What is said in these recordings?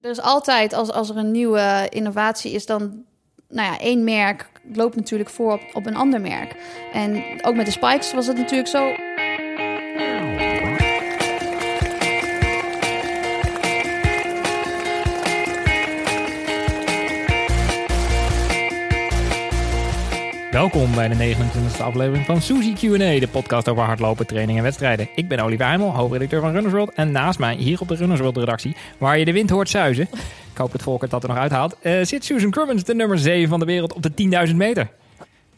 Er is altijd, als, als er een nieuwe innovatie is, dan nou ja, één merk loopt natuurlijk voor op, op een ander merk. En ook met de spikes was het natuurlijk zo. Welkom bij de 29e aflevering van Suzy Q&A, de podcast over hardlopen, training en wedstrijden. Ik ben Oliver Heimel, hoofdredacteur van Runners World. En naast mij, hier op de Runners World redactie, waar je de wind hoort zuizen. Ik hoop dat Volker dat er nog uithaalt. eh, zit Susan Crummins, de nummer 7 van de wereld op de 10.000 meter.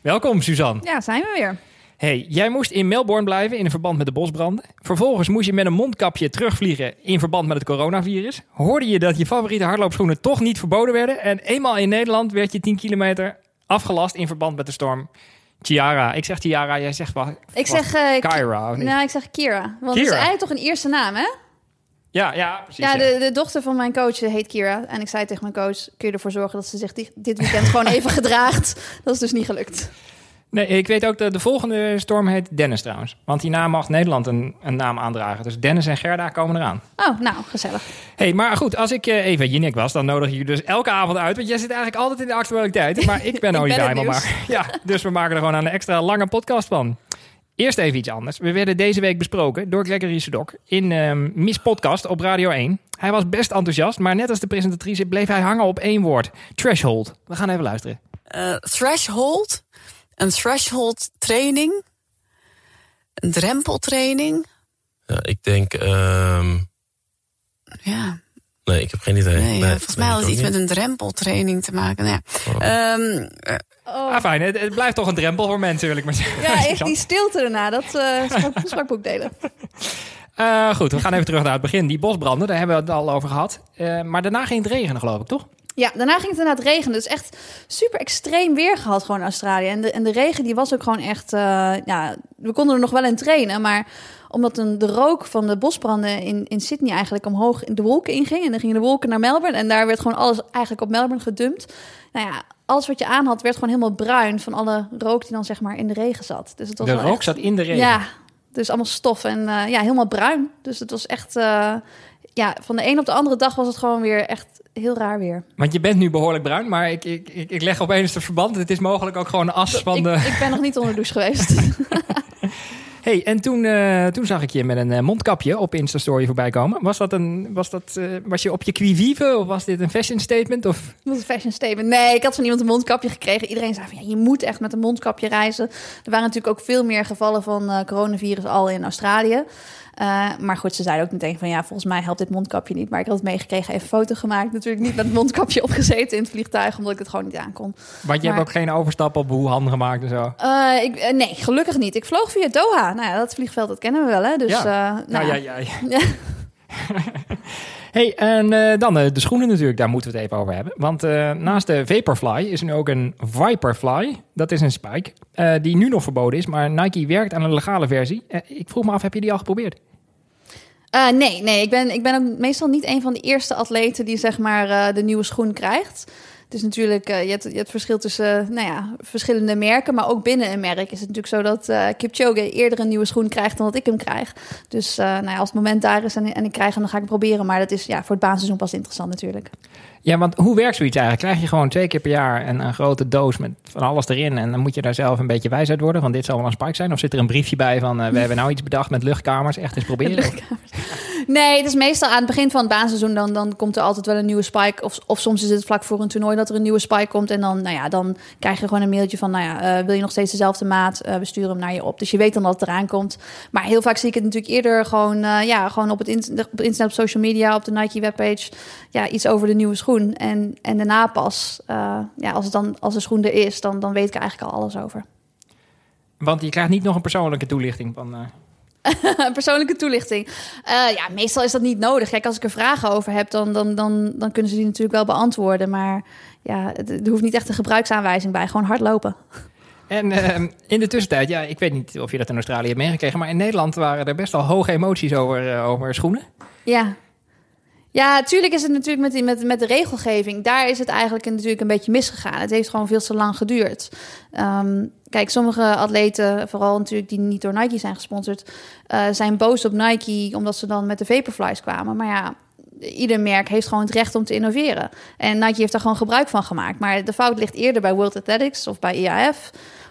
Welkom, Suzanne. Ja, zijn we weer. Hey, jij moest in Melbourne blijven in verband met de bosbranden. Vervolgens moest je met een mondkapje terugvliegen in verband met het coronavirus. Hoorde je dat je favoriete hardloopschoenen toch niet verboden werden. En eenmaal in Nederland werd je 10 kilometer afgelast in verband met de storm Chiara. Ik zeg Chiara, jij zegt wat? Ik zeg eh, Kyra, of niet? Nou, ik zeg Kira. Want het is Kira. eigenlijk toch een eerste naam, hè? Ja, ja, precies. Ja, ja. de, de dochter van mijn coach heet Kira. En ik zei tegen mijn coach, kun je ervoor zorgen dat ze zich di- dit weekend gewoon even gedraagt? Dat is dus niet gelukt. Nee, ik weet ook dat de volgende storm heet Dennis trouwens. Want hierna mag Nederland een, een naam aandragen. Dus Dennis en Gerda komen eraan. Oh, nou, gezellig. hey, maar goed, als ik eh, even Jinek was, dan nodig ik je dus elke avond uit. Want jij zit eigenlijk altijd in de actualiteit. Maar ik ben nieuws. maar. Ja, dus we maken er gewoon een extra lange podcast van. Eerst even iets anders. We werden deze week besproken door Gregory Sedok in ehm Miss Podcast op Radio 1. Hij was best enthousiast, maar net als de presentatrice bleef hij hangen op één woord. Threshold. We gaan even luisteren. eh, threshold, een threshold training, een drempeltraining. Ja, ik denk, ehm, Ja, nee, ik heb geen idee. nee, volgens mij ik had het iets niet. met een drempeltraining te maken. Nou ja. Oh. Ehm, eh, Oh. Ah, fijn. Het, het blijft toch een drempel voor mensen, wil ik maar zeggen. Ja, echt die stilte erna, dat eh sprak, boekdelen. Eh, goed, we gaan even terug naar het begin. Die bosbranden, daar hebben we het al over gehad. Eh, maar daarna ging het regenen, geloof ik, toch? Ja, daarna ging het inderdaad regenen. Dus echt super extreem weer gehad gewoon in Australië. En de, en de regen die was ook gewoon echt... eh, ja, we konden er nog wel in trainen, maar omdat een, de rook van de bosbranden in, in Sydney eigenlijk omhoog in de wolken inging. En dan gingen de wolken naar Melbourne. En daar werd gewoon alles eigenlijk op Melbourne gedumpt. Nou ja, alles wat je aan had werd gewoon helemaal bruin van alle rook die dan zeg maar in de regen zat. Dus het was De rook echt- zat in de regen. Ja, dus allemaal stof en eh, ja, helemaal bruin. Dus het was echt... eh, ja, van de een op de andere dag was het gewoon weer echt heel raar weer. Want je bent nu behoorlijk bruin, maar ik, ik, ik, ik leg opeens het verband. Het is mogelijk ook gewoon as van ik, de... ik ben nog niet onder de douche geweest. hey, en toen, eh, toen zag ik je met een eh, mondkapje op Insta-story voorbij komen. Was, dat een, was, dat, eh, was je op je qui vive of was dit een fashion statement? Of... Dat was een fashion statement. Nee, ik had van iemand een mondkapje gekregen. Iedereen zei van ja, je moet echt met een mondkapje reizen. Er waren natuurlijk ook veel meer gevallen van coronavirus al in Australië. Eh, maar goed, ze zeiden ook meteen van ja, volgens mij helpt dit mondkapje niet. Maar ik had het meegekregen, even foto gemaakt. Natuurlijk niet met het mondkapje opgezeten in het vliegtuig, omdat ik het gewoon niet aankon. Want je Maar- hebt ook geen overstap op Wuhan gemaakt en zo. Eh, ik, eh, nee, gelukkig niet. Ik vloog via Doha. Nou ja, dat vliegveld dat kennen we wel, hè? Dus, Ja. nou, Nou ja, ja. ja. hey, en dan de schoenen natuurlijk, daar moeten we het even over hebben. Want naast de Vaporfly is er nu ook een Viperfly. Dat is een spike die nu nog verboden is, maar Nike werkt aan een legale versie. Ik vroeg me af, heb je die al geprobeerd? Eh, nee, nee ik, ben, ik ben ook meestal niet een van de eerste atleten die zeg maar eh, de nieuwe schoen krijgt. Het is natuurlijk, eh, je, hebt, je hebt het verschil tussen eh, nou ja, verschillende merken, maar ook binnen een merk is het natuurlijk zo dat eh Kipchoge eerder een nieuwe schoen krijgt dan dat ik hem krijg. Dus nou ja, als het moment daar is en, en ik krijg hem, dan ga ik het proberen. Maar dat is ja, voor het baanseizoen pas interessant natuurlijk. Ja, want hoe werkt zoiets eigenlijk? Krijg je gewoon twee keer per jaar een, een grote doos met van alles erin en dan moet je daar zelf een beetje wijs uit worden, van dit zal wel een spike zijn? Of zit er een briefje bij van, we hebben nou iets bedacht met luchtkamers, echt eens proberen? Nee, het is meestal aan het begin van het baanseizoen. Dan, dan komt er altijd wel een nieuwe spike. Of, of soms is het vlak voor een toernooi dat er een nieuwe spike komt. En dan, nou ja, dan krijg je gewoon een mailtje van... Nou ja, eh, wil je nog steeds dezelfde maat? Eh, we sturen hem naar je op. Dus je weet dan dat het eraan komt. Maar heel vaak zie ik het natuurlijk eerder gewoon... eh, ja, gewoon op het, in- op internet, op social media, op de Nike webpage... Ja, iets over de nieuwe schoen. En, en daarna pas, ja, als, het dan, als de schoen er is... Dan, dan weet ik er eigenlijk al alles over. Want je krijgt niet nog een persoonlijke toelichting van... persoonlijke toelichting. Eh, ja, meestal is dat niet nodig. Kijk, als ik er vragen over heb, dan, dan, dan, dan kunnen ze die natuurlijk wel beantwoorden. Maar ja, er hoeft niet echt een gebruiksaanwijzing bij. Gewoon hardlopen. En ehm, in de tussentijd, ja, ik weet niet of je dat in Australië hebt meegekregen, maar in Nederland waren er best wel hoge emoties over, eh, over schoenen. Ja. Ja, natuurlijk is het natuurlijk met, die, met, met de regelgeving. Daar is het eigenlijk natuurlijk een beetje misgegaan. Het heeft gewoon veel te lang geduurd. Ehm, kijk, sommige atleten, vooral natuurlijk die niet door Nike zijn gesponsord, eh, zijn boos op Nike omdat ze dan met de Vaporflies kwamen. Maar ja, ieder merk heeft gewoon het recht om te innoveren. En Nike heeft daar gewoon gebruik van gemaakt. Maar de fout ligt eerder bij World Athletics of bij IAF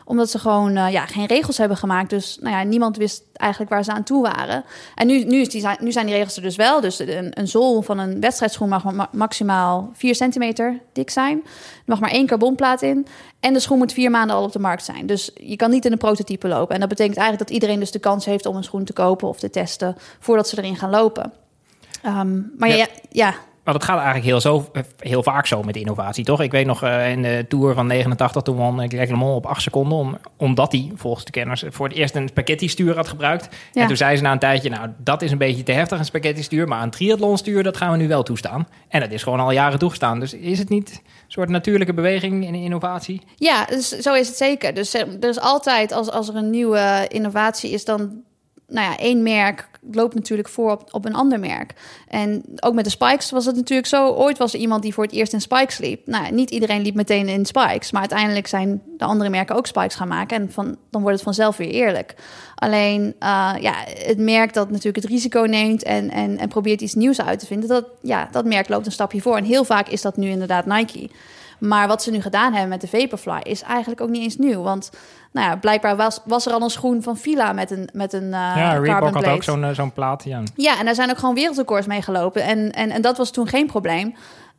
omdat ze gewoon uh, ja, geen regels hebben gemaakt. Dus nou ja, niemand wist eigenlijk waar ze aan toe waren. En nu, nu, is die, nu zijn die regels er dus wel. Dus een, een zool van een wedstrijdschoen mag ma maximaal 4 centimeter dik zijn. Er mag maar één carbonplaat in. En de schoen moet vier maanden al op de markt zijn. Dus je kan niet in een prototype lopen. En dat betekent eigenlijk dat iedereen dus de kans heeft om een schoen te kopen of te testen voordat ze erin gaan lopen. Um, maar ja, ja, ja maar dat gaat eigenlijk heel, zo, heel vaak zo met innovatie, toch? Ik weet nog uh, in de Tour van 89, toen won Greg LeMond op 8 seconden... Om, omdat hij, volgens de kenners, voor het eerst een spaghetti-stuur had gebruikt. Ja. En toen zei ze na een tijdje, nou, dat is een beetje te heftig, een spaghetti-stuur... maar een triathlon-stuur, dat gaan we nu wel toestaan. En dat is gewoon al jaren toegestaan. Dus is het niet een soort natuurlijke beweging in innovatie? Ja, dus zo is het zeker. Dus er is altijd, als, als er een nieuwe innovatie is... dan nou ja, één merk loopt natuurlijk voor op, op, een ander merk. En ook met de spikes was het natuurlijk zo. Ooit was er iemand die voor het eerst in spikes liep. Nou, niet iedereen liep meteen in spikes. Maar uiteindelijk zijn de andere merken ook spikes gaan maken. En van, dan wordt het vanzelf weer eerlijk. Alleen uh, ja, het merk dat natuurlijk het risico neemt en, en, en probeert iets nieuws uit te vinden. Dat, ja, dat merk loopt een stapje voor. En heel vaak is dat nu inderdaad Nike. Maar wat ze nu gedaan hebben met de Vaporfly is eigenlijk ook niet eens nieuw. Want nou ja, blijkbaar was, was er al een schoen van Fila met een met een uh, Ja, Reebok had ook zo'n uh, zo'n plaat, ja. Ja, en daar zijn ook gewoon wereldrecords mee gelopen. En, en, en dat was toen geen probleem.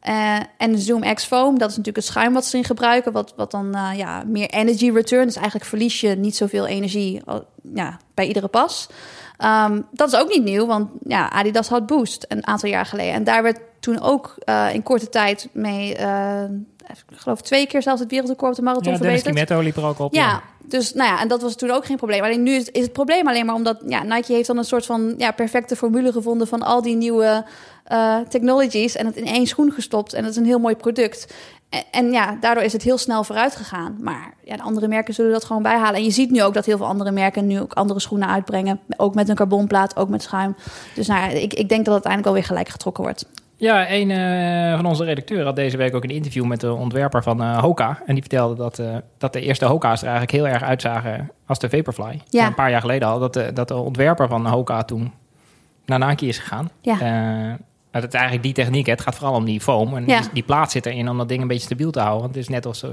Uh, en Zoom X Foam, dat is natuurlijk het schuim wat ze in gebruiken, wat, wat dan uh, ja, meer energy return. Dus eigenlijk verlies je niet zoveel energie ja, bij iedere pas. Um, dat is ook niet nieuw, want ja, Adidas had Boost een aantal jaar geleden. En daar werd toen ook uh, in korte tijd mee ik geloof twee keer zelfs het wereldrecord op de marathon ja, verbeterd. Ja, Dennis liep er ook op. Ja, ja, dus nou ja, en dat was toen ook geen probleem. Alleen nu is, is het probleem alleen maar omdat ja, Nike heeft dan een soort van ja, perfecte formule gevonden van al die nieuwe uh, technologies en het in één schoen gestopt. En dat is een heel mooi product. En, en, ja, daardoor is het heel snel vooruit gegaan. Maar ja, de andere merken zullen dat gewoon bijhalen. En je ziet nu ook dat heel veel andere merken nu ook andere schoenen uitbrengen. Ook met een carbonplaat, ook met schuim. Dus nou ja, ik, ik denk dat het uiteindelijk alweer gelijk getrokken wordt. Ja, een uh, van onze redacteuren had deze week ook een interview met de ontwerper van uh, Hoka. En die vertelde dat, uh, dat de eerste Hoka's er eigenlijk heel erg uitzagen als de Vaporfly. Ja. Een paar jaar geleden al. Dat de, dat de ontwerper van Hoka toen naar Nike is gegaan. Ja. het is eigenlijk die techniek. Hè. Het gaat vooral om die foam. En ja. die, die plaat zit erin om dat ding een beetje stabiel te houden. Want het is net als,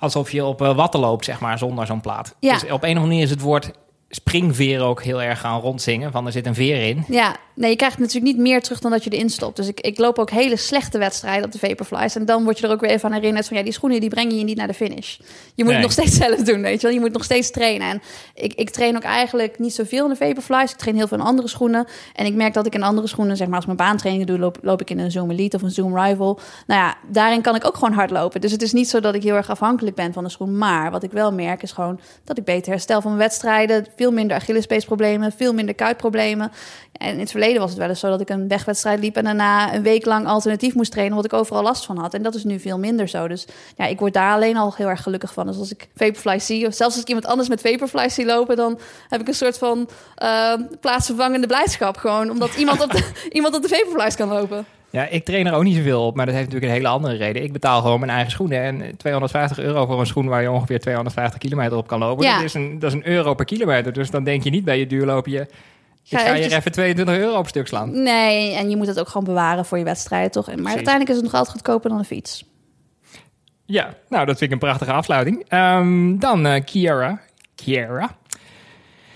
alsof je op watten loopt, zeg maar, zonder zo'n plaat. Ja. Dus op een of andere manier is het woord springveer ook heel erg gaan rondzingen. Van er zit een veer in. Ja, nee, je krijgt natuurlijk niet meer terug dan dat je erin stopt. Dus ik, ik loop ook hele slechte wedstrijden op de Vaporflies. En dan word je er ook weer even aan herinnerd van... ja, die schoenen die brengen je niet naar de finish. Je moet Nee. het nog steeds zelf doen, weet je wel. Je moet nog steeds trainen. En ik, ik train ook eigenlijk niet zoveel in de Vaporflies. Ik train heel veel in andere schoenen. En ik merk dat ik in andere schoenen, zeg maar... als mijn baantrainingen doe, loop, loop ik in een Zoom Elite of een Zoom Rival. Nou ja, daarin kan ik ook gewoon hard lopen. Dus het is niet zo dat ik heel erg afhankelijk ben van de schoen. Maar wat ik wel merk is gewoon dat ik beter herstel van mijn wedstrijden. Veel minder Achillespeesproblemen, veel minder kuitproblemen. En in het verleden was het wel eens zo dat ik een wegwedstrijd liep... en daarna een week lang alternatief moest trainen... omdat ik overal last van had. En dat is nu veel minder zo. Dus ja, ik word daar alleen al heel erg gelukkig van. Dus als ik Vaporfly zie... of zelfs als ik iemand anders met Vaporfly zie lopen... dan heb ik een soort van uh, plaatsvervangende blijdschap gewoon. Omdat iemand op de, iemand op de Vaporflies kan lopen. Ja, ik train er ook niet zoveel op, maar dat heeft natuurlijk een hele andere reden. Ik betaal gewoon mijn eigen schoenen. En 250 euro voor een schoen waar je ongeveer 250 kilometer op kan lopen. Ja. Dat, is een, dat is een euro per kilometer. Dus dan denk je niet bij je duurloopje... Ik Ga ga je eventjes- er even 22 euro op stuk slaan. Nee, en je moet het ook gewoon bewaren voor je wedstrijden, toch? Maar Precies. uiteindelijk is het nog altijd goedkoper dan een fiets. Ja, nou, dat vind ik een prachtige afsluiting. Ehm, dan eh Kiara. Kiara.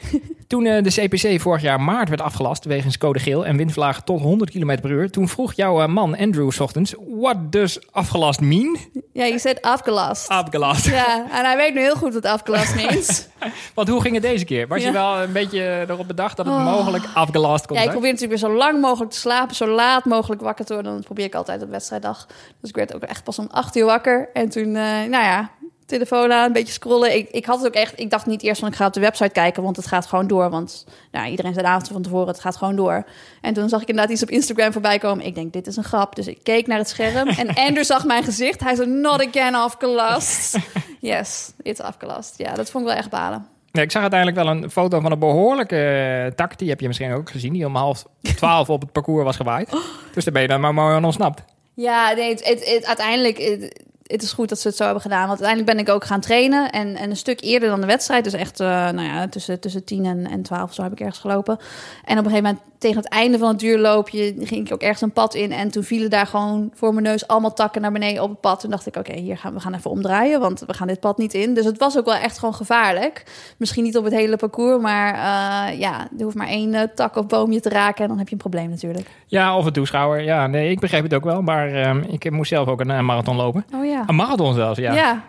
Toen eh, de CPC vorig jaar maart werd afgelast wegens code geel en windvlagen tot 100 km per uur, toen vroeg jouw eh, man Andrew 's ochtends, what does afgelast mean? Ja, je zegt afgelast. Afgelast. Ja, en hij weet nu heel goed wat afgelast means. Want hoe ging het deze keer? Was je wel een beetje erop bedacht dat het Oh. mogelijk afgelast kon Ja, ik probeer natuurlijk weer zo lang mogelijk te slapen, zo laat mogelijk wakker te worden. Dat probeer ik altijd op wedstrijddag. Dus ik werd ook echt pas om acht uur wakker. En toen, eh, nou ja, telefoon aan, een beetje scrollen. Ik, ik had het ook echt, ik dacht niet eerst van ik ga op de website kijken, want het gaat gewoon door. Want nou, iedereen zei de avond van tevoren, het gaat gewoon door. En toen zag ik inderdaad iets op Instagram voorbij komen. Ik denk, dit is een grap. Dus ik keek naar het scherm en Andrew zag mijn gezicht. Hij zei, not again afgelast. Yes, it's afgelast. Ja, dat vond ik wel echt balen. Ja, ik zag uiteindelijk wel een foto van een behoorlijke eh, tak, die heb je misschien ook gezien, die om half twaalf op het parcours was gewaaid. Dus daar ben je dan maar mooi aan ontsnapt. Ja, nee, het, het, het- uiteindelijk... het- het is goed dat ze het zo hebben gedaan. Want uiteindelijk ben ik ook gaan trainen. En, en een stuk eerder dan de wedstrijd. Dus echt, eh, nou ja, tussen, tussen 10 en, en 12 zo heb ik ergens gelopen. En op een gegeven moment, tegen het einde van het duurloopje, ging ik ook ergens een pad in. En toen vielen daar gewoon voor mijn neus allemaal takken naar beneden op het pad. Toen dacht ik, oké, hier gaan we gaan even omdraaien. Want we gaan dit pad niet in. Dus het was ook wel echt gewoon gevaarlijk. Misschien niet op het hele parcours. Maar eh, ja, er hoeft maar één eh, tak of boomje te raken. En dan heb je een probleem natuurlijk. Ja, of een toeschouwer. Ja, nee, ik begreep het ook wel. Maar ehm, ik moest zelf ook een marathon lopen. Oh ja. Een marathon zelfs, ja. Ja.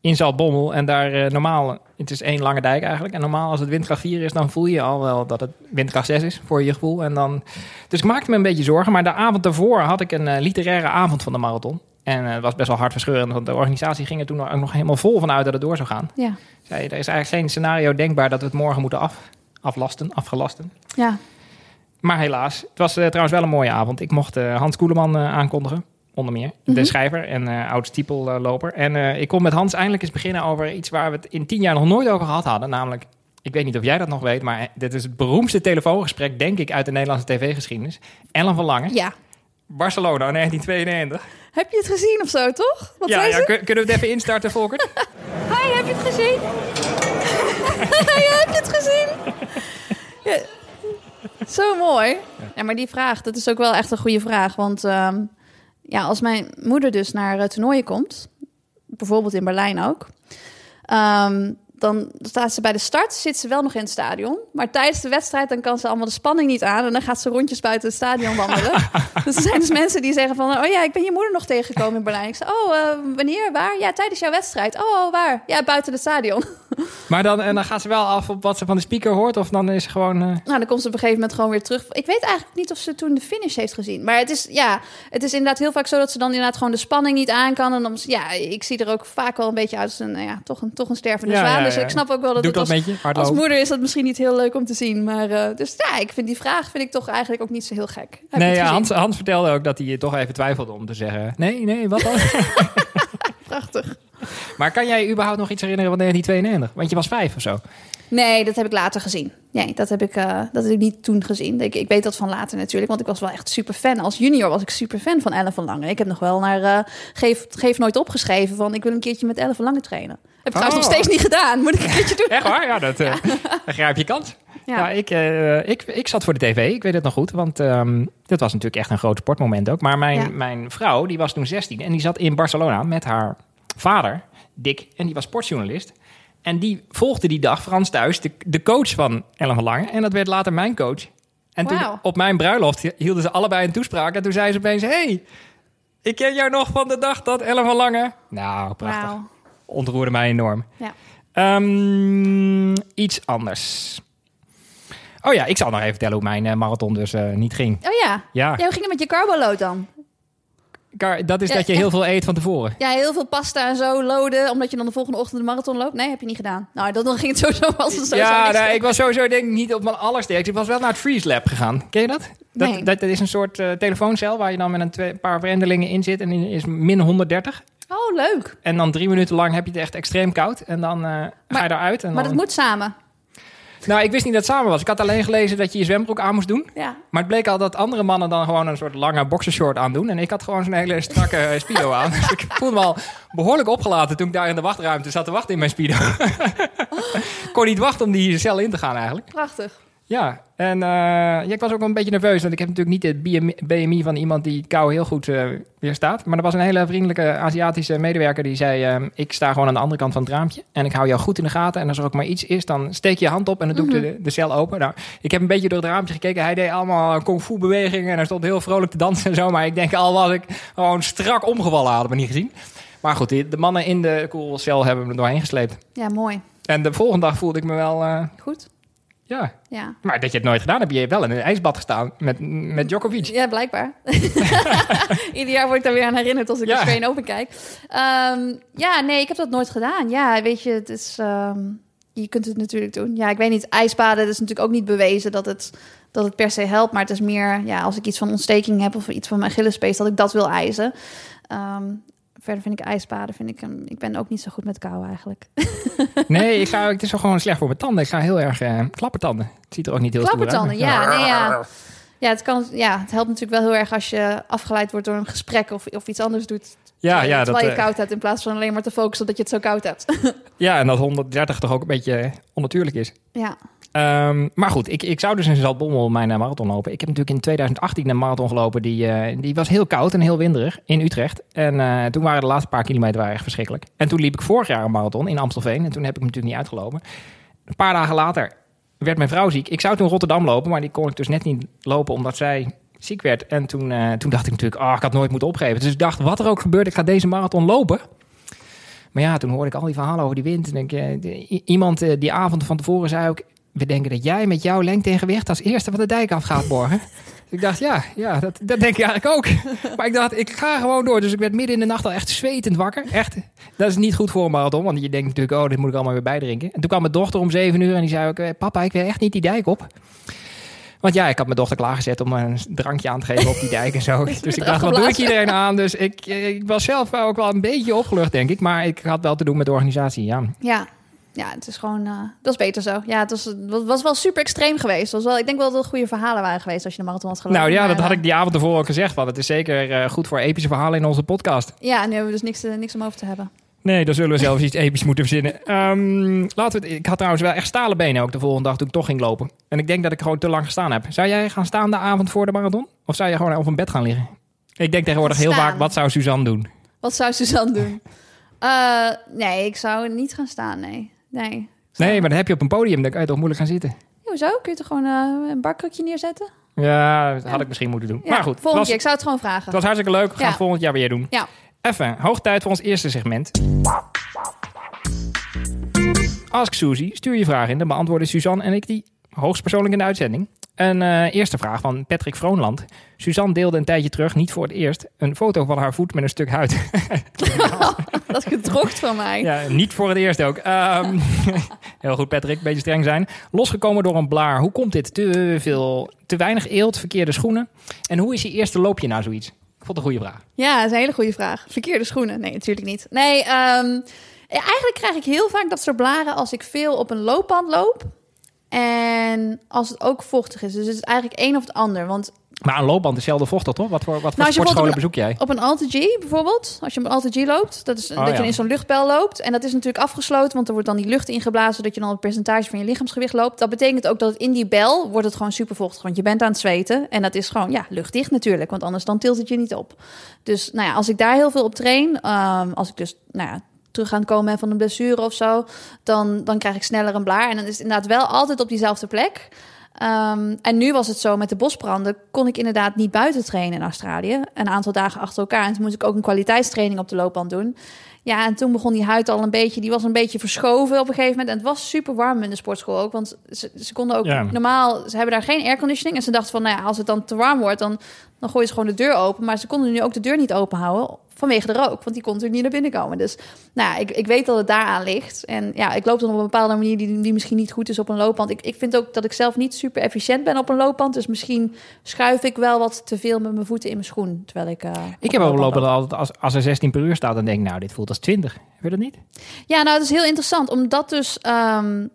In Zaltbommel. En daar eh, normaal, het is één lange dijk eigenlijk. En normaal als het windkracht 4 is, dan voel je al wel dat het windkracht 6 is voor je gevoel. En dan, dus ik maakte me een beetje zorgen. Maar de avond daarvoor had ik een eh, literaire avond van de marathon. En eh, het was best wel hartverscheurend, want de organisatie ging er toen ook nog helemaal vol van uit dat het door zou gaan. Ja. Zei, er is eigenlijk geen scenario denkbaar dat we het morgen moeten af, aflasten, afgelasten. Ja. Maar helaas, het was trouwens wel een mooie avond. Ik mocht Hans Koeleman aankondigen, onder meer. De Mhm. schrijver en eh oud stiepelloper. En eh, ik kon met Hans eindelijk eens beginnen over iets waar we het in tien jaar nog nooit over gehad hadden. Namelijk, ik weet niet of jij dat nog weet, maar dit is het beroemdste telefoongesprek, denk ik, uit de Nederlandse tv-geschiedenis. Ellen van Lange, Ja. Barcelona 1992. Heb je het gezien of zo, toch? Wat ja, ja kun- kunnen we het even instarten, Volker? Hi, heb je het gezien? ja, heb je het gezien? Ja. Zo mooi. Ja, maar die vraag, dat is ook wel echt een goede vraag. Want ehm, ja, als mijn moeder dus naar eh, toernooien komt, bijvoorbeeld in Berlijn ook, ehm, dan staat ze bij de start, zit ze wel nog in het stadion. Maar tijdens de wedstrijd, dan kan ze allemaal de spanning niet aan. En dan gaat ze rondjes buiten het stadion wandelen. dus er zijn dus mensen die zeggen van... oh ja, ik ben je moeder nog tegengekomen in Berlijn. Ik zeg, oh, eh, wanneer, waar? Ja, tijdens jouw wedstrijd. Oh, oh, waar? Ja, buiten het stadion. Maar dan, en dan gaat ze wel af op wat ze van de speaker hoort, of dan is ze gewoon... eh, Nou, dan komt ze op een gegeven moment gewoon weer terug. Ik weet eigenlijk niet of ze toen de finish heeft gezien. Maar het is, ja, het is inderdaad heel vaak zo dat ze dan inderdaad gewoon de spanning niet aan kan. En dan, ja, ik zie er ook vaak wel een beetje uit als een, nou ja, toch een, toch een stervende Ja, zwaan. ja, Dus ik snap ook wel dat het dat als, met je? als moeder is dat misschien niet heel leuk om te zien. Maar uh, dus ja, ik vind die vraag vind ik toch eigenlijk ook niet zo heel gek. Heb je Nee? Hans, Hans vertelde ook dat hij toch even twijfelde om te zeggen... Nee, nee, wat dan? Prachtig. Maar kan jij überhaupt nog iets herinneren van 1992? Want je was vijf of zo. Nee, dat heb ik later gezien. Nee, dat heb ik, uh, dat heb ik niet toen gezien. Ik, ik weet dat van later natuurlijk, want ik was wel echt super fan. Als junior was ik super fan van Ellen van Lange. Ik heb nog wel naar uh, geef, geef Nooit opgeschreven van... ik wil een keertje met Ellen van Lange trainen. Heb ik trouwens Oh. nog steeds niet gedaan. Moet ik een keertje doen. Echt waar? Ja, dat uh, dan grijp je kans. Ja, Ja. ik, eh, ik, ik zat voor de tv. Ik weet het nog goed, want ehm dit was natuurlijk echt een groot sportmoment ook. Maar mijn, Ja. mijn vrouw, die was toen 16 en die zat in Barcelona met haar vader, Dick, en die was sportjournalist. En die volgde die dag Frans thuis, de, de coach van Ellen van Lange. En dat werd later mijn coach. En toen op mijn bruiloft hielden ze allebei een toespraak. En toen zei ze opeens, hey, ik ken jou nog van de dag dat Ellen van Lange... Nou, prachtig. Wauw. Ontroerde mij enorm. Ja. Ehm, iets anders. Oh ja, ik zal nog even vertellen hoe mijn eh, marathon dus eh, niet ging. Oh ja. Ja, ja, hoe ging het met je carboload dan? Dat is Ja, dat je heel veel eet van tevoren. Ja, heel veel pasta en zo loaden, omdat je dan de volgende ochtend de marathon loopt. Nee, heb je niet gedaan. Nou, dan, ging het sowieso als het sowieso Ja, nou, ik was sowieso denk ik niet op mijn allersterkste. Ik was wel naar het Freeze Lab gegaan. Ken je dat? Dat, Nee. dat, dat is een soort eh, telefooncel waar je dan met een twee, paar vreemdelingen in zit. En die is min 130. Oh, leuk. En dan drie minuten lang heb je het echt extreem koud. En dan eh, ga je eruit. En Maar dan... dat moet samen. Nou, ik wist niet dat het samen was. Ik had alleen gelezen dat je je zwembroek aan moest doen. Ja. Maar het bleek al dat andere mannen dan gewoon een soort lange boxershort aandoen. En ik had gewoon zo'n hele strakke eh, speedo aan. Dus ik voelde me al behoorlijk opgelaten toen ik daar in de wachtruimte zat te wachten in mijn speedo. Ik kon niet wachten om die cel in te gaan eigenlijk. Prachtig. Ja, en eh, ja, ik was ook een beetje nerveus. Want ik heb natuurlijk niet het BMI, van iemand die kou heel goed eh, weerstaat. Maar er was een hele vriendelijke Aziatische medewerker die zei... eh, ik sta gewoon aan de andere kant van het raampje. En ik hou jou goed in de gaten. En als er ook maar iets is, dan steek je je hand op en dan doe ik de, de cel open. Nou, ik heb een beetje door het raampje gekeken. Hij deed allemaal kung fu bewegingen. En hij stond heel vrolijk te dansen en zo. Maar ik denk al was ik gewoon strak omgevallen, hadden we niet gezien. Maar goed, de mannen in de koelcel hebben me er doorheen gesleept. Ja, mooi. En de volgende dag voelde ik me wel... eh, Goed. Ja, Ja. maar dat je het nooit gedaan hebt, je hebt wel in een ijsbad gestaan met, met Djokovic. Ja, blijkbaar. Ieder jaar word ik daar weer aan herinnerd als ik Ja. de Australian Open kijk. Ehm, ja, nee, ik heb dat nooit gedaan. Ja, weet je, het is... ehm, je kunt het natuurlijk doen. Ja, ik weet niet, ijsbaden het is natuurlijk ook niet bewezen dat het, dat het per se helpt. Maar het is meer, ja, als ik iets van ontsteking heb of iets van mijn Achillespees, dat ik dat wil ijzen. Ehm, verder vind ik ijsbaden, vind ik, een- ik ben ook niet zo goed met kou eigenlijk. Nee, ik ga, het is wel gewoon slecht voor mijn tanden. Ik ga heel erg eh klappertanden. Het ziet er ook niet heel stoer uit. Klappertanden, ja, nee, ja. Ja, het, kan, ja, het helpt natuurlijk wel heel erg als je afgeleid wordt door een gesprek of, of iets anders doet. Ja, ja, dat, terwijl je eh, koud hebt in plaats van alleen maar te focussen dat je het zo koud hebt. ja, en dat 130 toch ook een beetje onnatuurlijk is. ja. Ehm, maar goed, ik, ik zou dus in Zaltbommel mijn eh, marathon lopen. Ik heb natuurlijk in 2018 een marathon gelopen. Die, eh, die was heel koud en heel winderig in Utrecht. En eh, toen waren de laatste paar kilometer waren echt verschrikkelijk. En toen liep ik vorig jaar een marathon in Amstelveen. En toen heb ik hem natuurlijk niet uitgelopen. Een paar dagen later werd mijn vrouw ziek. Ik zou toen Rotterdam lopen, maar die kon ik dus net niet lopen omdat zij ziek werd. En toen, toen dacht ik natuurlijk, oh, ik had nooit moeten opgeven. Dus ik dacht, wat er ook gebeurt, ik ga deze marathon lopen. Maar ja, toen hoorde ik al die verhalen over die wind. En iemand die avond van tevoren zei ook... we denken dat jij met jouw lengte en gewicht als eerste van de dijk af gaat morgen. dus ik dacht, ja, ja dat, dat denk ik eigenlijk ook. maar ik dacht, ik ga gewoon door. Dus ik werd midden in de nacht al echt zwetend wakker. Echt, dat is niet goed voor een marathon. Want je denkt natuurlijk, oh, dit moet ik allemaal weer bijdrinken. En toen kwam mijn dochter om zeven uur en die zei ook... eh, papa, ik wil echt niet die dijk op. Want ja, ik had mijn dochter klaargezet om een drankje aan te geven op die dijk en zo. Dus ik dacht, wat doe ik iedereen aan? Dus ik, ik was zelf ook wel een beetje opgelucht, denk ik. Maar ik had wel te doen met de organisatie, ja. Ja. Ja, het is gewoon... eh, dat is beter zo. Ja, het was, het was wel super extreem geweest. Was wel, ik denk wel dat het goede verhalen waren geweest als je de marathon had gelopen. Nou ja, dat had eh, ik die avond ervoor ook gezegd. Want het is zeker eh, goed voor epische verhalen in onze podcast. Ja, nu hebben we dus niks, niks om over te hebben. Nee, dan zullen we zelfs iets episch moeten verzinnen. Laten we het, ik had trouwens wel echt stalen benen ook de volgende dag toen ik toch ging lopen. En ik denk dat ik gewoon te lang gestaan heb. Zou jij gaan staan de avond voor de marathon? Of zou je gewoon op een bed gaan liggen? Ik denk tegenwoordig heel vaak, wat zou Suzanne doen? Wat zou Suzanne doen? Nee, ik zou niet gaan staan, nee. Nee. Nee, maar dan heb je op een podium, dan kan je toch moeilijk gaan zitten. Hoezo? Kun je toch gewoon eh, een barkrukje neerzetten? Ja, dat had Ja. ik misschien moeten doen. Ja, maar goed, volgende was, keer. Ik zou het gewoon vragen. het was hartstikke leuk. We gaan het volgend jaar weer doen. Ja. Even, hoog tijd voor ons eerste segment. Ask Suzy, stuur je vraag in. Dan beantwoorden Suzanne en ik die hoogstpersoonlijk in de uitzending. Een eh, eerste vraag van Patrick Vroonland. Suzanne deelde een tijdje terug, niet voor het eerst, een foto van haar voet met een stuk huid. Dat is gedrocht van mij. ja, niet voor het eerst ook. Ehm, heel goed Patrick, beetje streng zijn. Losgekomen door een blaar. Hoe komt dit? Te veel, te weinig eelt, verkeerde schoenen. En hoe is je eerste loopje na zoiets? Ik vond het een goede vraag. Ja, dat is een hele goede vraag. Verkeerde schoenen? Nee, natuurlijk niet. Nee, ehm, eigenlijk krijg ik heel vaak dat soort blaren als ik veel op een loopband loop. En als het ook vochtig is. Dus het is eigenlijk één of het ander. Want Maar een loopband is zelden vochtig, toch? Wat voor, wat voor Nou, als je sportscholen bezoek jij? op een Alte G bijvoorbeeld, als je op een Alte G loopt, dat is Oh, dat je in zo'n luchtbel loopt. En dat is natuurlijk afgesloten, want er wordt dan die lucht ingeblazen, dat je dan een percentage van je lichaamsgewicht loopt. Dat betekent ook dat het in die bel wordt het gewoon super vochtig, want je bent aan het zweten. En dat is gewoon, ja, luchtdicht natuurlijk, want anders dan tilt het je niet op. Dus nou ja, als ik daar heel veel op train, ehm, als ik dus, nou ja, terug gaan komen van een blessure of zo, dan, dan krijg ik sneller een blaar. En dan is het inderdaad wel altijd op diezelfde plek. Ehm, en nu was het zo met de bosbranden, kon ik inderdaad niet buiten trainen in Australië. Een aantal dagen achter elkaar. En toen moest ik ook een kwaliteitstraining op de loopband doen. Ja, en toen begon die huid al een beetje, die was een beetje verschoven op een gegeven moment. En het was super warm in de sportschool ook, want ze, ze konden ook Ja. normaal, ze hebben daar geen airconditioning. En ze dachten van, nou ja, als het dan te warm wordt, dan, dan gooien ze gewoon de deur open. Maar ze konden nu ook de deur niet open houden vanwege de rook, want die kon natuurlijk niet naar binnen komen. Dus nou ja, ik, ik weet dat het daaraan ligt. En ja, ik loop dan op een bepaalde manier die, die misschien niet goed is op een loopband. Ik, ik vind ook dat ik zelf niet super efficiënt ben op een loopband. Dus misschien schuif ik wel wat te veel met mijn voeten in mijn schoen. Terwijl ik. eh, Ik heb wel lopen altijd als, als er 16 per uur staat, dan denk ik, nou, dit voelt als 20. Heb je dat niet? Ja, nou, het is heel interessant. Omdat dus ehm,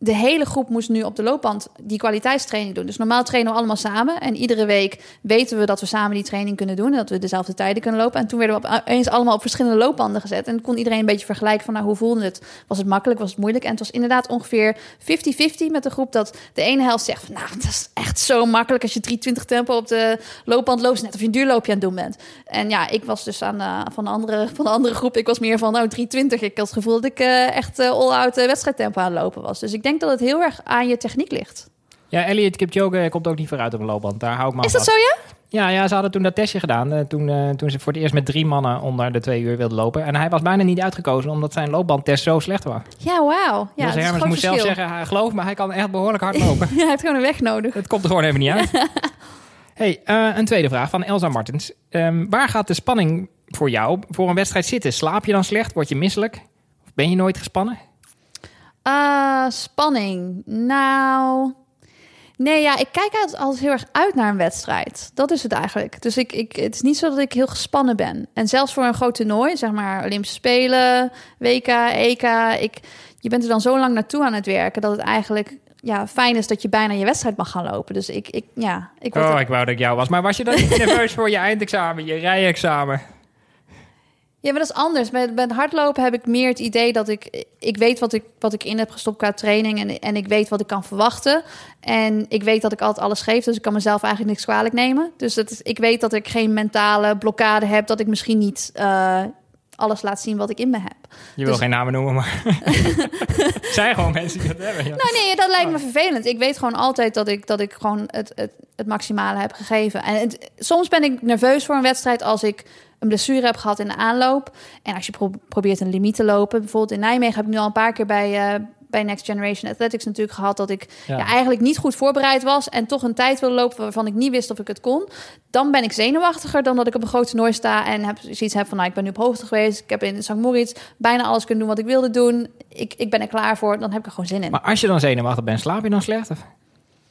de hele groep moest nu op de loopband die kwaliteitstraining doen. Dus normaal trainen we allemaal samen. En iedere week weten we dat we samen die training kunnen doen. En dat we dezelfde tijden kunnen lopen. En toen werden we opeens allemaal op verschillende loopbanden gezet. En kon iedereen een beetje vergelijken van, nou, hoe voelde het? Was het makkelijk? Was het moeilijk? En het was inderdaad ongeveer 50-50 met de groep dat de ene helft zegt van, nou, dat is echt zo makkelijk als je 320 tempo op de loopband loopt. Net of je een duurloopje aan het doen bent. En ja, ik was dus aan de, van, de andere, van de andere groep. Ik was meer van, nou, 320. Ik had het gevoel dat ik eh, echt eh, all-out eh, wedstrijdtempo aan het lopen was. Dus ik denk dat het heel erg aan je techniek ligt. Ja, Elliot Kipchoge komt ook niet vooruit op een loopband. Daar hou ik me Is dat zo, ja? Ja, ja, ze hadden toen dat testje gedaan. eh, toen, eh, toen ze voor het eerst met drie mannen onder de twee uur wilden lopen. En hij was bijna niet uitgekozen, omdat zijn loopbandtest zo slecht was. Ja, wauw. Ja, dus groot moest zelf zeggen, hij geloof me, hij kan echt behoorlijk hard lopen. Ja, hij heeft gewoon een weg nodig. Het komt er gewoon even niet uit. hey, eh, een tweede vraag van Elsa Martens. Ehm, waar gaat de spanning voor jou voor een wedstrijd zitten? Slaap je dan slecht? Word je misselijk? Of ben je nooit gespannen? Ah, spanning. Nou... Nee, ja, ik kijk altijd, altijd heel erg uit naar een wedstrijd. Dat is het eigenlijk. Dus ik, ik, het is niet zo dat ik heel gespannen ben. En zelfs voor een groot toernooi, zeg maar Olympische Spelen, WK, EK... Ik, je bent er dan zo lang naartoe aan het werken... dat het eigenlijk ja, fijn is dat je bijna je wedstrijd mag gaan lopen. Dus ik, ik ja, ik Oh, ik wou dat ik jou was. Maar was je dan niet nerveus voor je eindexamen, je rijexamen? Ja, maar dat is anders. Met, met hardlopen heb ik meer het idee dat ik... Ik weet wat ik, wat ik in heb gestopt qua training... En, en ik weet wat ik kan verwachten. En ik weet dat ik altijd alles geef. Dus ik kan mezelf eigenlijk niks kwalijk nemen. Dus het is, ik weet dat ik geen mentale blokkade heb... dat ik misschien niet eh, alles laat zien wat ik in me heb. Je wil Dus- geen namen noemen, maar... Zijn gewoon mensen die dat hebben. Ja. Nou nee, dat lijkt me vervelend. Ik weet gewoon altijd dat ik, dat ik gewoon het, het, het maximale heb gegeven. En het- soms ben ik nerveus voor een wedstrijd als ik een blessure heb gehad in de aanloop. En als je pro- probeert een limiet te lopen. Bijvoorbeeld in Nijmegen heb ik nu al een paar keer bij, eh, bij Next Generation Athletics natuurlijk gehad... dat ik Ja. ja. eigenlijk niet goed voorbereid was... en toch een tijd wilde lopen waarvan ik niet wist of ik het kon. Dan ben ik zenuwachtiger dan dat ik op een groot toernooi sta... en heb, zoiets heb van, nou, ik ben nu op hoogte geweest. Ik heb in St. Moritz bijna alles kunnen doen wat ik wilde doen. Ik, ik ben er klaar voor, dan heb ik er gewoon zin in. Maar als je dan zenuwachtig bent, slaap je dan slecht? Of?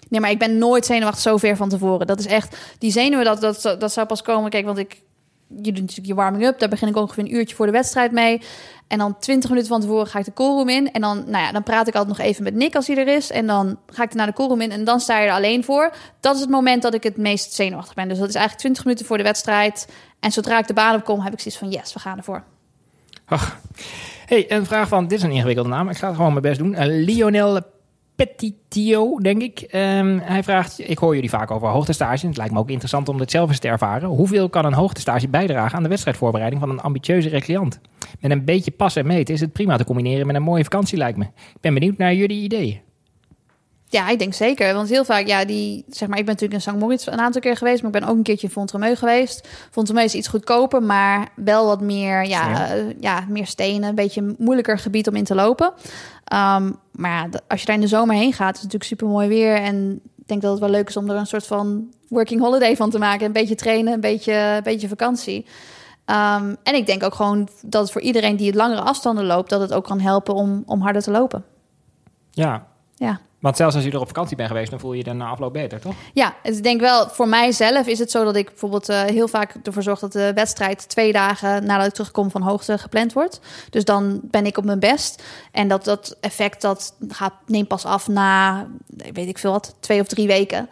Nee, maar ik ben nooit zenuwachtig zo ver van tevoren. Dat is echt... Die zenuwen, dat, dat, dat zou pas komen. Kijk, want ik... Je doet natuurlijk je warming-up. Daar begin ik ongeveer een uurtje voor de wedstrijd mee. En dan 20 minuten van tevoren ga ik de callroom in. En dan, nou ja, dan praat ik altijd nog even met Nick als hij er is. En dan ga ik naar de callroom in. En dan sta je er alleen voor. Dat is het moment dat ik het meest zenuwachtig ben. Dus dat is eigenlijk 20 minuten voor de wedstrijd. En zodra ik de baan op kom, heb ik zoiets van... Yes, we gaan ervoor. Ach. Hey, een vraag van... Dit is een ingewikkelde naam. Ik ga het gewoon mijn best doen. Eh, Lionel Petitio, denk ik. Ehm, hij vraagt... Ik hoor jullie vaak over hoogtestage. Het lijkt me ook interessant om dit zelf eens te ervaren. Hoeveel kan een hoogtestage bijdragen aan de wedstrijdvoorbereiding van een ambitieuze recreant? Met een beetje passen en meten is het prima te combineren met een mooie vakantie, lijkt me. Ik ben benieuwd naar jullie ideeën. Ja, ik denk zeker. Want heel vaak, ja, die, zeg maar, ik ben natuurlijk in St. Moritz een aantal keer geweest, maar ik ben ook een keertje in Fontremeu geweest. Fontremeu is iets goedkoper, maar wel wat meer, ja, eh, ja, meer stenen, een beetje een moeilijker gebied om in te lopen. Ehm, maar als je daar in de zomer heen gaat, is het natuurlijk super mooi weer. En ik denk dat het wel leuk is om er een soort van working holiday van te maken. Een beetje trainen, een beetje, een beetje vakantie. Ehm, en ik denk ook gewoon dat het voor iedereen die het langere afstanden loopt, dat het ook kan helpen om, om harder te lopen. Ja, Ja. Want zelfs als je er op vakantie bent geweest, dan voel je je er na afloop beter, toch? Ja, ik denk wel, voor mijzelf is het zo dat ik bijvoorbeeld eh, heel vaak ervoor zorg dat de wedstrijd twee dagen nadat ik terugkom van hoogte gepland wordt. Dus dan ben ik op mijn best. En dat, dat effect dat gaat, neemt pas af na, weet ik veel wat, twee of drie weken.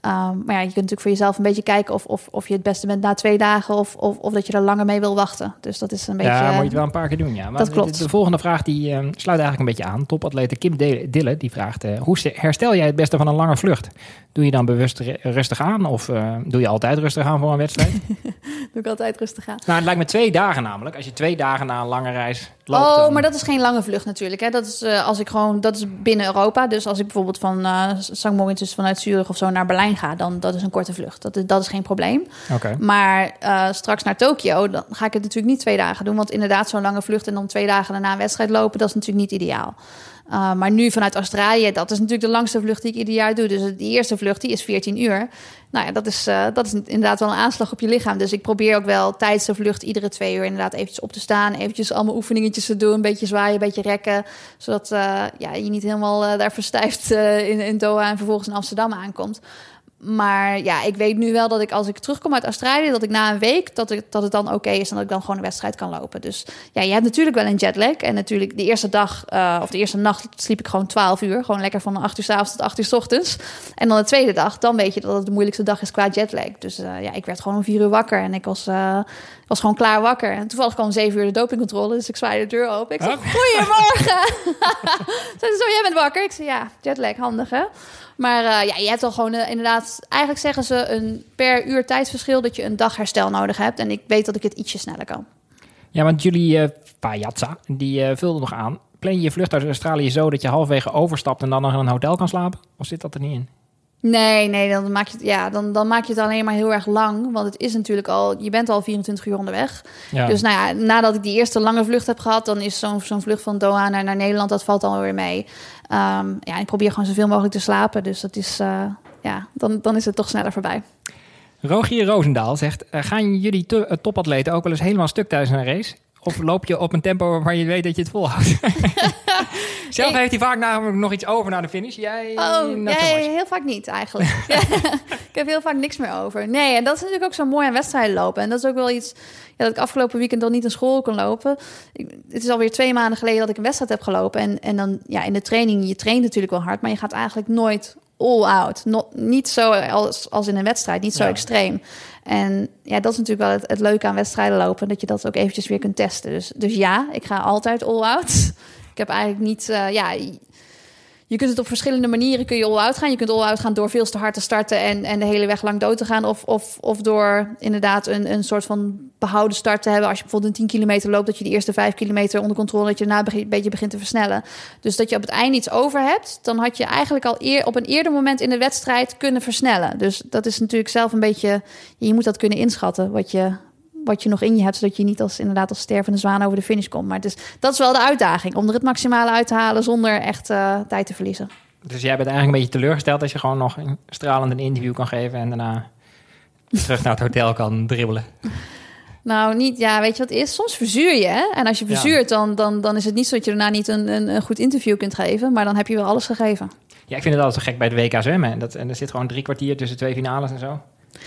Ehm, maar ja, je kunt natuurlijk voor jezelf een beetje kijken of, of, of je het beste bent na twee dagen of, of, of dat je er langer mee wil wachten. Dus dat is een beetje. Ja, moet je het wel een paar keer doen, ja. Maar dat klopt. De, de volgende vraag die eh, sluit eigenlijk een beetje aan. Topatlete Kim De- Dille die vraagt... eh, hoe st- herstel jij het beste van een lange vlucht? Doe je dan bewust ru- rustig aan? Of eh, doe je altijd rustig aan voor een wedstrijd? Doe ik altijd rustig aan. nou, het lijkt me twee dagen namelijk. Als je twee dagen na een lange reis loopt... Oh, dan- maar dat is geen lange vlucht natuurlijk. Hè. Dat is eh, als ik gewoon, dat is binnen Europa. Dus als ik bijvoorbeeld van eh St. Moritz, dus vanuit Zurich of zo naar Berlijn ga, dan dat is een korte vlucht. Dat is, dat is geen probleem. Maar eh, straks naar Tokio, dan ga ik het natuurlijk niet twee dagen doen. Want inderdaad, zo'n lange vlucht en dan twee dagen daarna een wedstrijd lopen, dat is natuurlijk niet ideaal. Uh, maar nu vanuit Australië, dat is natuurlijk de langste vlucht die ik ieder jaar doe. Dus de eerste vlucht, die is 14 uur. Nou ja, dat is, uh, dat is inderdaad wel een aanslag op je lichaam. Dus ik probeer ook wel tijdens de vlucht iedere twee uur inderdaad eventjes op te staan. Eventjes allemaal oefeningetjes te doen. Een beetje zwaaien, een beetje rekken. Zodat uh, ja, je niet helemaal daar verstijft in, in Doha en vervolgens in Amsterdam aankomt. Maar ja, ik weet nu wel dat ik als ik terugkom uit Australië, dat ik na een week, dat, ik, dat het dan oké okay is en dat ik dan gewoon een wedstrijd kan lopen. Dus ja, je hebt natuurlijk wel een jetlag. En natuurlijk de eerste dag uh, of de eerste nacht sliep ik gewoon 12 uur. Gewoon lekker van 8 uur s avonds tot 8 uur s ochtends. En dan de tweede dag, dan weet je dat het de moeilijkste dag is qua jetlag. Dus uh, ja, ik werd gewoon om 4 uur wakker en ik was, uh, was gewoon klaar wakker. En toevallig kwam om 7 uur de dopingcontrole, dus ik zwaaide de deur open. Ik zei, goedemorgen! Zei zo, jij bent wakker? Ik zei, ja, jetlag, handig hè? Maar uh, ja, je hebt al gewoon uh, inderdaad... Eigenlijk zeggen ze een per uur tijdsverschil... dat je een dag herstel nodig hebt. En ik weet dat ik het ietsje sneller kan. Ja, want jullie uh, Pajatza, die vulde nog aan. Plan je je vlucht uit Australië zo dat je halverwege overstapt... en dan nog in een hotel kan slapen? Of zit dat er niet in? Nee, nee, dan maak je het, ja, dan, dan maak je het alleen maar heel erg lang. Want het is natuurlijk al, je bent al 24 uur onderweg. Ja. Dus nou ja, nadat ik die eerste lange vlucht heb gehad, dan is zo'n zo'n vlucht van Doha naar, naar Nederland, dat valt dan weer mee. Um, ja, ik probeer gewoon zoveel mogelijk te slapen. Dus dat is, uh, ja, dan, dan is het toch sneller voorbij. Rogier Roosendaal zegt: uh, Gaan jullie to topatleten ook wel eens helemaal stuk tijdens een race? Of loop je op een tempo waarvan je weet dat je het volhoudt? Zelf Ik- heeft hij vaak namelijk nog iets over naar de finish. Jij Oh, so nee, heel vaak niet eigenlijk. Ik heb heel vaak niks meer over. Nee, en dat is natuurlijk ook zo mooi aan wedstrijden lopen. En dat is ook wel iets ja, dat ik afgelopen weekend dan niet in school kon lopen. Ik, het is alweer twee maanden geleden dat ik een wedstrijd heb gelopen. En, en dan ja, in de training, je traint natuurlijk wel hard, maar je gaat eigenlijk nooit all out. Not, niet zo als, als in een wedstrijd, niet zo Ja. extreem. En ja, dat is natuurlijk wel het, het leuke aan wedstrijden lopen, dat je dat ook eventjes weer kunt testen. Dus, dus ja, ik ga altijd all out. Ik heb eigenlijk niet, eh, ja, je kunt het op verschillende manieren kun je all-out gaan. Je kunt all-out gaan door veel te hard te starten en, en de hele weg lang dood te gaan. Of, of, of door inderdaad een, een soort van behouden start te hebben. Als je bijvoorbeeld een 10 kilometer loopt, dat je de eerste 5 kilometer onder controle, dat je daarna een beetje begint te versnellen. Dus dat je op het einde iets over hebt, dan had je eigenlijk al eer, op een eerder moment in de wedstrijd kunnen versnellen. Dus dat is natuurlijk zelf een beetje, je moet dat kunnen inschatten wat je, wat je nog in je hebt, zodat je niet als inderdaad als stervende zwaan over de finish komt. Maar dus, dat is wel de uitdaging, om er het maximale uit te halen zonder echt eh, tijd te verliezen. Dus jij bent eigenlijk een beetje teleurgesteld als je gewoon nog een stralend een interview kan geven en daarna terug naar het hotel kan dribbelen. Nou, niet, ja, weet je wat het is? Soms verzuur je, hè? En als je Ja. verzuurt, dan, dan, dan is het niet zo dat je daarna niet een, een, een goed interview kunt geven. Maar dan heb je wel alles gegeven. Ja, ik vind het altijd zo gek bij de WK zwemmen. En Dat, en er zit gewoon drie kwartier tussen twee finales en zo.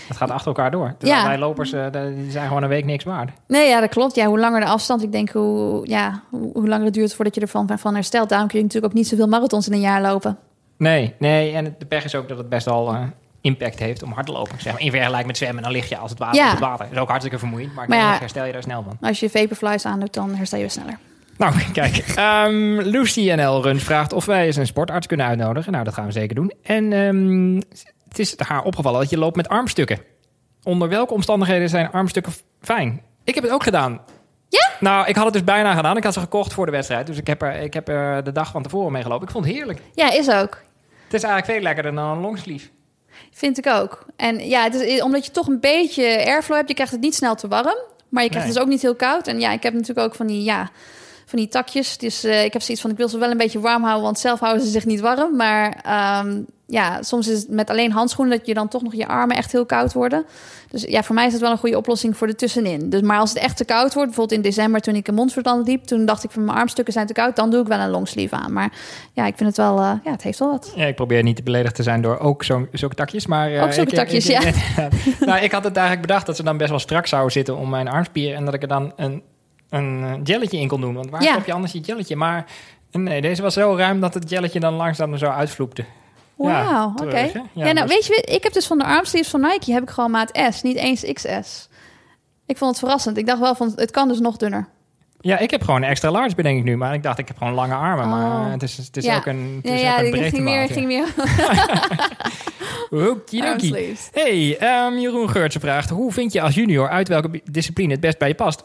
Dat gaat achter elkaar door. Terwijl Ja. wij lopers, eh, die zijn gewoon een week niks waard. Nee, ja, dat klopt. Ja, hoe langer de afstand, ik denk hoe, ja, hoe, hoe langer het duurt voordat je ervan van herstelt. Daarom kun je natuurlijk ook niet zoveel marathons in een jaar lopen. Nee, nee. En het- de pech is ook dat het best wel eh, impact heeft om hard te lopen. Zeg maar, in vergelijking met zwemmen, dan lig je als het water Ja. op het water. Dat is ook hartstikke vermoeiend, maar, Maar ja. herstel je daar snel van. Als je vaporflies aandoet, dan herstel je sneller. Nou, kijk. ehm Lucy NL Run vraagt of wij eens een sportarts kunnen uitnodigen. Nou, dat gaan we zeker doen. En ehm, het is haar opgevallen dat je loopt met armstukken. Onder welke omstandigheden zijn armstukken fijn? Ik heb het ook gedaan. Ja? Nou, ik had het dus bijna gedaan. Ik had ze gekocht voor de wedstrijd. Dus ik heb er, ik heb er de dag van tevoren mee gelopen. Ik vond het heerlijk. Ja, is ook. Het is eigenlijk veel lekkerder dan een longsleeve. Vind ik ook. En ja, het is, omdat je toch een beetje airflow hebt, je krijgt het niet snel te warm. Maar je krijgt Nee. het dus ook niet heel koud. En ja, ik heb natuurlijk ook van die, ja, van die takjes. Dus ik heb zoiets van, ik wil ze wel een beetje warm houden, want zelf houden ze zich niet warm. Maar ehm, ja, soms is het met alleen handschoenen dat je dan toch nog je armen echt heel koud worden. Dus ja, voor mij is het wel een goede oplossing voor de tussenin. Dus, maar als het echt te koud wordt, bijvoorbeeld in december toen ik in Montferland liep, toen dacht ik van mijn armstukken zijn te koud, dan doe ik wel een longsleeve aan. Maar ja, ik vind het wel, eh, ja, het heeft wel wat. Ja, ik probeer niet te beledigd te zijn door ook zo'n zulke takjes. Maar, eh, Ook zulke ik- takjes, ik- ja. nou, ik had het eigenlijk bedacht dat ze dan best wel strak zouden zitten om mijn armspieren. En dat ik er dan een, een eh, jelletje in kon doen. Want waar Ja. heb je anders je jelletje? Maar nee, deze was zo ruim dat het jelletje dan langzaam er zo uitvloepte. Ja, Wauw, oké. Ja, Ja, nou, dus- weet je, ik heb dus van de armsleeves van Nike heb ik gewoon maat S, niet eens XS. Ik vond het verrassend. Ik dacht wel van, het kan dus nog dunner. Ja, ik heb gewoon een extra large bedenk ik nu. Maar ik dacht, ik heb gewoon lange armen. Maar Oh. het is, het is Ja. ook een, het is ja, ook een ik breedte ging meer, maat, ja. ging meer Okidoki. Hey, ehm, Jeroen Geurtsen vraagt... Hoe vind je als junior uit welke discipline het best bij je past?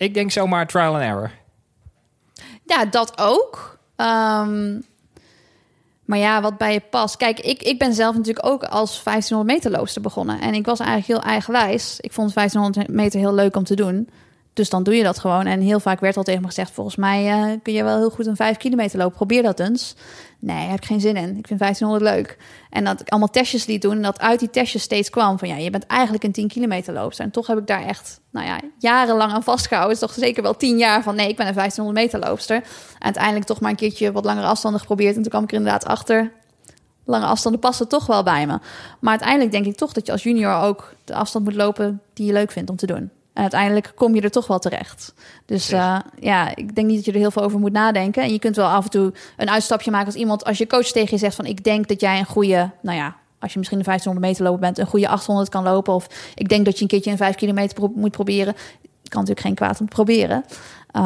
Ik denk zomaar trial and error. Ja, dat ook. Ehm, maar ja, wat bij je past. Kijk, ik, ik ben zelf natuurlijk ook als 1500 meter loopster begonnen. En ik was eigenlijk heel eigenwijs. Ik vond 1500 meter heel leuk om te doen. Dus dan doe je dat gewoon. En heel vaak werd al tegen me gezegd... volgens mij eh, kun je wel heel goed een 5 kilometer lopen. Probeer dat eens. Nee, heb ik geen zin in. Ik vind 1500 leuk. En dat ik allemaal testjes liet doen... en dat uit die testjes steeds kwam van... ja, je bent eigenlijk een 10 kilometer loopster. En toch heb ik daar echt nou ja, jarenlang aan vastgehouden. Is toch zeker wel 10 jaar van... nee, ik ben een 1500 meter loopster. En uiteindelijk toch maar een keertje wat langere afstanden geprobeerd. En toen kwam ik er inderdaad achter... lange afstanden passen toch wel bij me. Maar uiteindelijk denk ik toch dat je als junior ook de afstand moet lopen die je leuk vindt om te doen. En uiteindelijk kom je er toch wel terecht. Dus eh, ja, ik denk niet dat je er heel veel over moet nadenken. En je kunt wel af en toe een uitstapje maken als iemand, als je coach tegen je zegt van ik denk dat jij een goede, nou ja, als je misschien een 1500 meter lopen bent, een goede 800 kan lopen. Of ik denk dat je een keertje een 5 kilometer pro- moet proberen. Kan natuurlijk geen kwaad om te proberen. Ehm,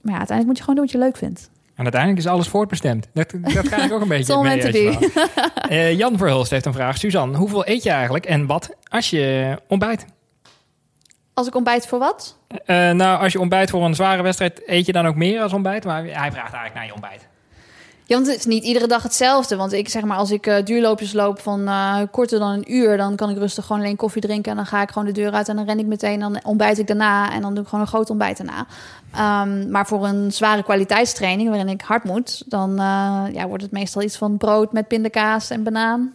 maar ja, uiteindelijk moet je gewoon doen wat je leuk vindt. En uiteindelijk is alles voortbestemd. Dat, dat krijg ik ook een beetje mee. Eh, Jan Verhulst heeft een vraag. Suzanne, hoeveel eet je eigenlijk en wat als je ontbijt? Als ik ontbijt voor wat? Eh, nou, als je ontbijt voor een zware wedstrijd, eet je dan ook meer als ontbijt? Maar hij vraagt eigenlijk naar je ontbijt. Ja, want het is niet iedere dag hetzelfde. Want ik zeg maar, als ik eh, duurloopjes loop van eh, korter dan een uur, dan kan ik rustig gewoon alleen koffie drinken. En dan ga ik gewoon de deur uit en dan ren ik meteen. Dan ontbijt ik daarna en dan doe ik gewoon een groot ontbijt daarna. Ehm, maar voor een zware kwaliteitstraining waarin ik hard moet, dan eh, ja, wordt het meestal iets van brood met pindakaas en banaan.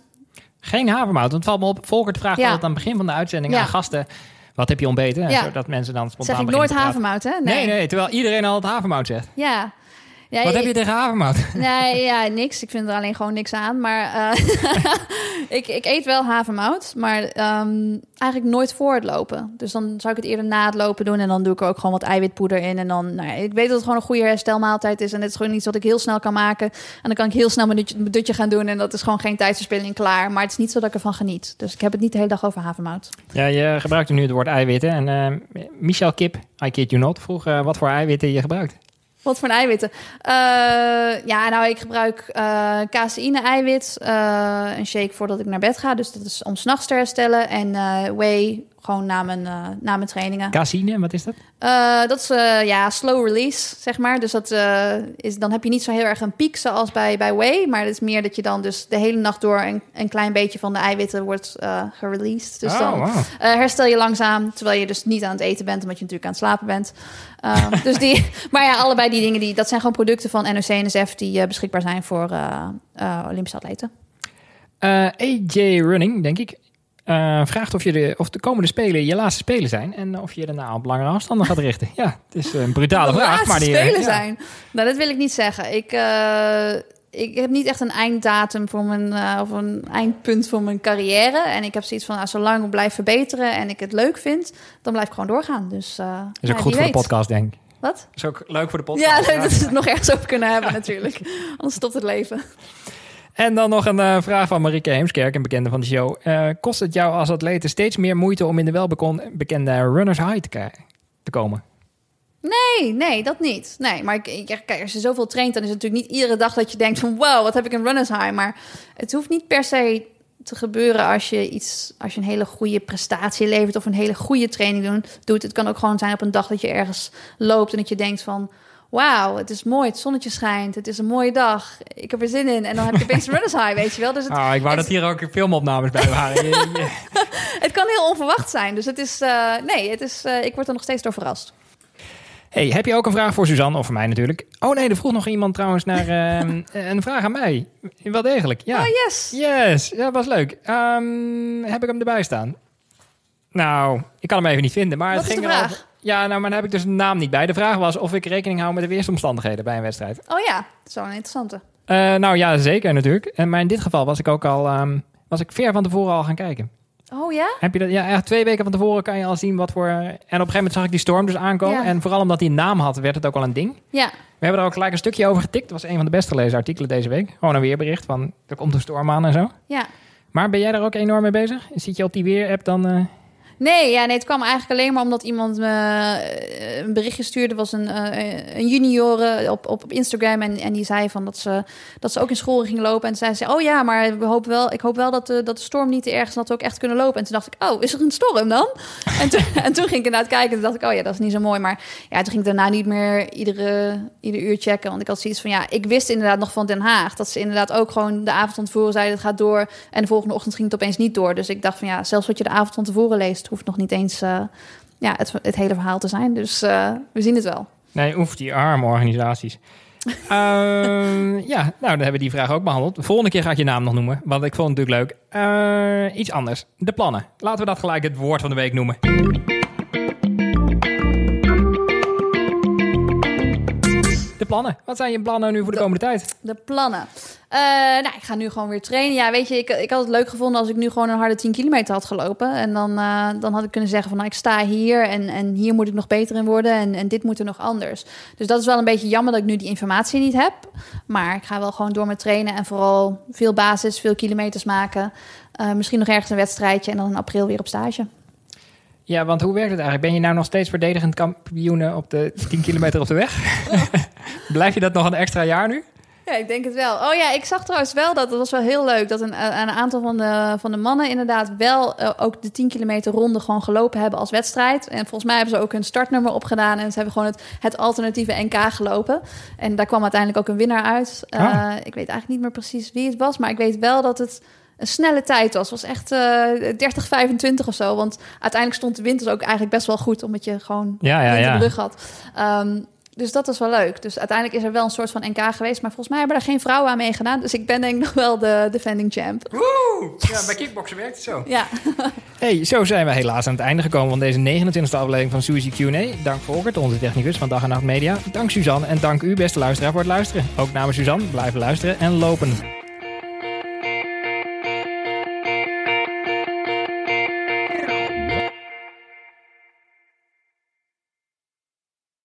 Geen havermout. Want het valt me op. Volkert vraagt Ja. altijd aan het begin van de uitzending Ja. aan gasten... Wat heb je ontbeten? Ja. Zodat mensen dan spontaan Zeg ik nooit havermout, hè? Nee. nee, terwijl iedereen altijd havermout zegt. Ja. Ja, Wat heb je tegen havermout? Nee, ja, niks. Ik vind er alleen gewoon niks aan. Maar eh, ik, ik eet wel havermout, maar ehm, eigenlijk nooit voor het lopen. Dus dan zou ik het eerder na het lopen doen. En dan doe ik er ook gewoon wat eiwitpoeder in. En dan, nou ja, ik weet dat het gewoon een goede herstelmaaltijd is. En het is gewoon iets wat ik heel snel kan maken. En dan kan ik heel snel mijn dutje, mijn dutje gaan doen. En dat is gewoon geen tijdverspilling klaar. Maar het is niet zo dat ik ervan geniet. Dus ik heb het niet de hele dag over havermout. Ja, je gebruikt nu het woord eiwitten. En eh, Michel Kip, I kid you not, vroeg eh, wat voor eiwitten je gebruikt. Wat voor eiwitten? Eh, ja, nou, ik gebruik eh caseïne-eiwit. eh, een shake voordat ik naar bed ga. Dus dat is om s'nachts te herstellen. En whey, gewoon na mijn, eh, na mijn trainingen. Caseïne, wat is dat? Eh, dat is eh, ja, slow release, zeg maar. Dus dat, is, dan heb je niet zo heel erg een piek zoals bij, bij whey. Maar het is meer dat je dan dus de hele nacht door... een, een klein beetje van de eiwitten wordt gereleased. Dus oh, dan wow. herstel je langzaam, terwijl je dus niet aan het eten bent, omdat je natuurlijk aan het slapen bent. Ehm, dus die, maar ja, allebei die dingen, die, dat zijn gewoon producten van NOC-NSF die eh, beschikbaar zijn voor Olympische atleten. AJ Running, denk ik, eh, vraagt of, je de, of de komende spelen je laatste spelen zijn. En of je daarna op langere afstanden gaat richten. Ja, het is een brutale De vraag. laatste maar die, spelen ja. zijn. Nou, dat wil ik niet zeggen. Ik, eh, ik heb niet echt een einddatum voor mijn, eh, of een eindpunt voor mijn carrière. En ik heb zoiets van, nou, zolang ik blijf verbeteren en ik het leuk vind, dan blijf ik gewoon doorgaan. Dus, eh, Dat is ja, ook goed voor de podcast, denk ik. Wat? Is ook leuk voor de podcast. Ja, leuk dat we het nog ergens over kunnen hebben natuurlijk. Anders stopt het leven. En dan nog een eh, vraag van Marieke Heemskerk, een bekende van de show. Eh, kost het jou als atlete steeds meer moeite om in de welbekende runners high te, komen? Nee, nee, dat niet. Nee, maar ik- kijk, als je zoveel traint, dan is het natuurlijk niet iedere dag dat je denkt van wow, wat heb ik een runners high. Maar het hoeft niet per se te gebeuren als je iets, als je een hele goede prestatie levert of een hele goede training doen, doet. Het kan ook gewoon zijn op een dag dat je ergens loopt en dat je denkt van wauw, het is mooi, het zonnetje schijnt, het is een mooie dag, ik heb er zin in. En dan heb je opeens een runners high, weet je wel. Dus het, Ah, ik wou het- dat hier ook filmopnames bij waren. Het kan heel onverwacht zijn. Dus het is, eh, nee, het is, eh, ik word er nog steeds door verrast. Hey, heb je ook een vraag voor Suzanne of voor mij natuurlijk? Oh nee, er vroeg nog iemand trouwens naar ehm, een vraag aan mij. Wel degelijk, ja. Oh yes! Yes, ja, was leuk. Ehm, heb ik hem erbij staan? Nou, ik kan hem even niet vinden. Maar Wat het ging erover- Ja, nou, maar daar heb ik dus een naam niet bij. De vraag was of ik rekening hou met de weersomstandigheden bij een wedstrijd. Oh ja, dat is wel een interessante. Eh, nou ja, zeker natuurlijk. En, maar in dit geval was ik ook al ehm, was ik ver van tevoren al gaan kijken. Oh ja? Heb je dat? Ja, echt twee weken van tevoren kan je al zien wat voor. En op een gegeven moment zag ik die storm dus aankomen. Ja. En vooral omdat hij een naam had, werd het ook al een ding. Ja. We hebben er ook gelijk een stukje over getikt. Dat was een van de best gelezen artikelen deze week. Gewoon een weerbericht van er komt een storm aan en zo. Ja. Maar ben jij daar ook enorm mee bezig? Zit je op die weer-app dan? eh, Nee, ja, nee, het kwam eigenlijk alleen maar omdat iemand me eh, een berichtje stuurde. was een, eh, een junioren op, op, op Instagram. En, en die zei van dat ze, dat ze ook in school ging lopen. En zei ze, oh ja, maar we hopen wel, ik hoop wel dat de, dat de storm niet te erg is. Dat we ook echt kunnen lopen. En toen dacht ik, oh, is er een storm dan? en, toen, en toen ging ik inderdaad kijken. En toen dacht ik, oh ja, dat is niet zo mooi. Maar ja, toen ging ik daarna niet meer iedere, ieder uur checken. Want ik had zoiets van, ja, ik wist inderdaad nog van Den Haag. Dat ze inderdaad ook gewoon de avond van tevoren zeiden, het gaat door. En de volgende ochtend ging het opeens niet door. Dus ik dacht van, ja, zelfs wat je de avond van tevoren leest, hoeft nog niet eens eh, ja, het, het hele verhaal te zijn. Dus eh, we zien het wel. Nee, oef, die arme organisaties. Ehm, ja, nou, dan hebben we die vraag ook behandeld. De volgende keer ga ik je naam nog noemen, want ik vond het natuurlijk leuk. Eh, iets anders. De plannen. Laten we dat gelijk het woord van de week noemen. De plannen. Wat zijn je plannen nu voor de De- komende tijd? De plannen. Eh, nou, ik ga nu gewoon weer trainen. Ja, weet je, ik, ik had het leuk gevonden als ik nu gewoon een harde 10 kilometer had gelopen. En dan, eh, dan had ik kunnen zeggen van, nou, ik sta hier en, en hier moet ik nog beter in worden. En, en dit moet er nog anders. Dus dat is wel een beetje jammer dat ik nu die informatie niet heb. Maar ik ga wel gewoon door met trainen en vooral veel basis, veel kilometers maken. Eh, misschien nog ergens een wedstrijdje en dan in april weer op stage. Ja, want hoe werkt het eigenlijk? Ben je nou nog steeds verdedigend kampioen op de 10 kilometer op de weg? Blijf je dat nog een extra jaar nu? Ja, ik denk het wel. Oh ja, ik zag trouwens wel dat, dat was wel heel leuk, dat een, een aantal van de, van de mannen inderdaad wel eh, ook de 10 kilometer ronde gewoon gelopen hebben als wedstrijd. En volgens mij hebben ze ook hun startnummer opgedaan en ze hebben gewoon het, het alternatieve NK gelopen. En daar kwam uiteindelijk ook een winnaar uit. Eh, Ah. Ik weet eigenlijk niet meer precies wie het was, maar ik weet wel dat het een snelle tijd was. Het was echt eh 30, 25 of zo. Want uiteindelijk stond de wind dus ook eigenlijk best wel goed, omdat je gewoon Ja, ja, in de rug had. Ehm, dus dat was wel leuk. Dus uiteindelijk is er wel een soort van NK geweest. Maar volgens mij hebben er geen vrouwen aan meegedaan. Dus ik ben denk ik nog wel de defending champ. Woe! Ja, bij kickboksen werkt het zo. Ja, Hey, zo zijn we helaas aan het einde gekomen van deze 29e aflevering van Suzy Q&A. Dank Volkert, onze technicus van Dag en Nacht Media. Dank Suzanne en dank u, beste luisteraar, voor het luisteren. Ook namens Suzanne, blijven luisteren en lopen.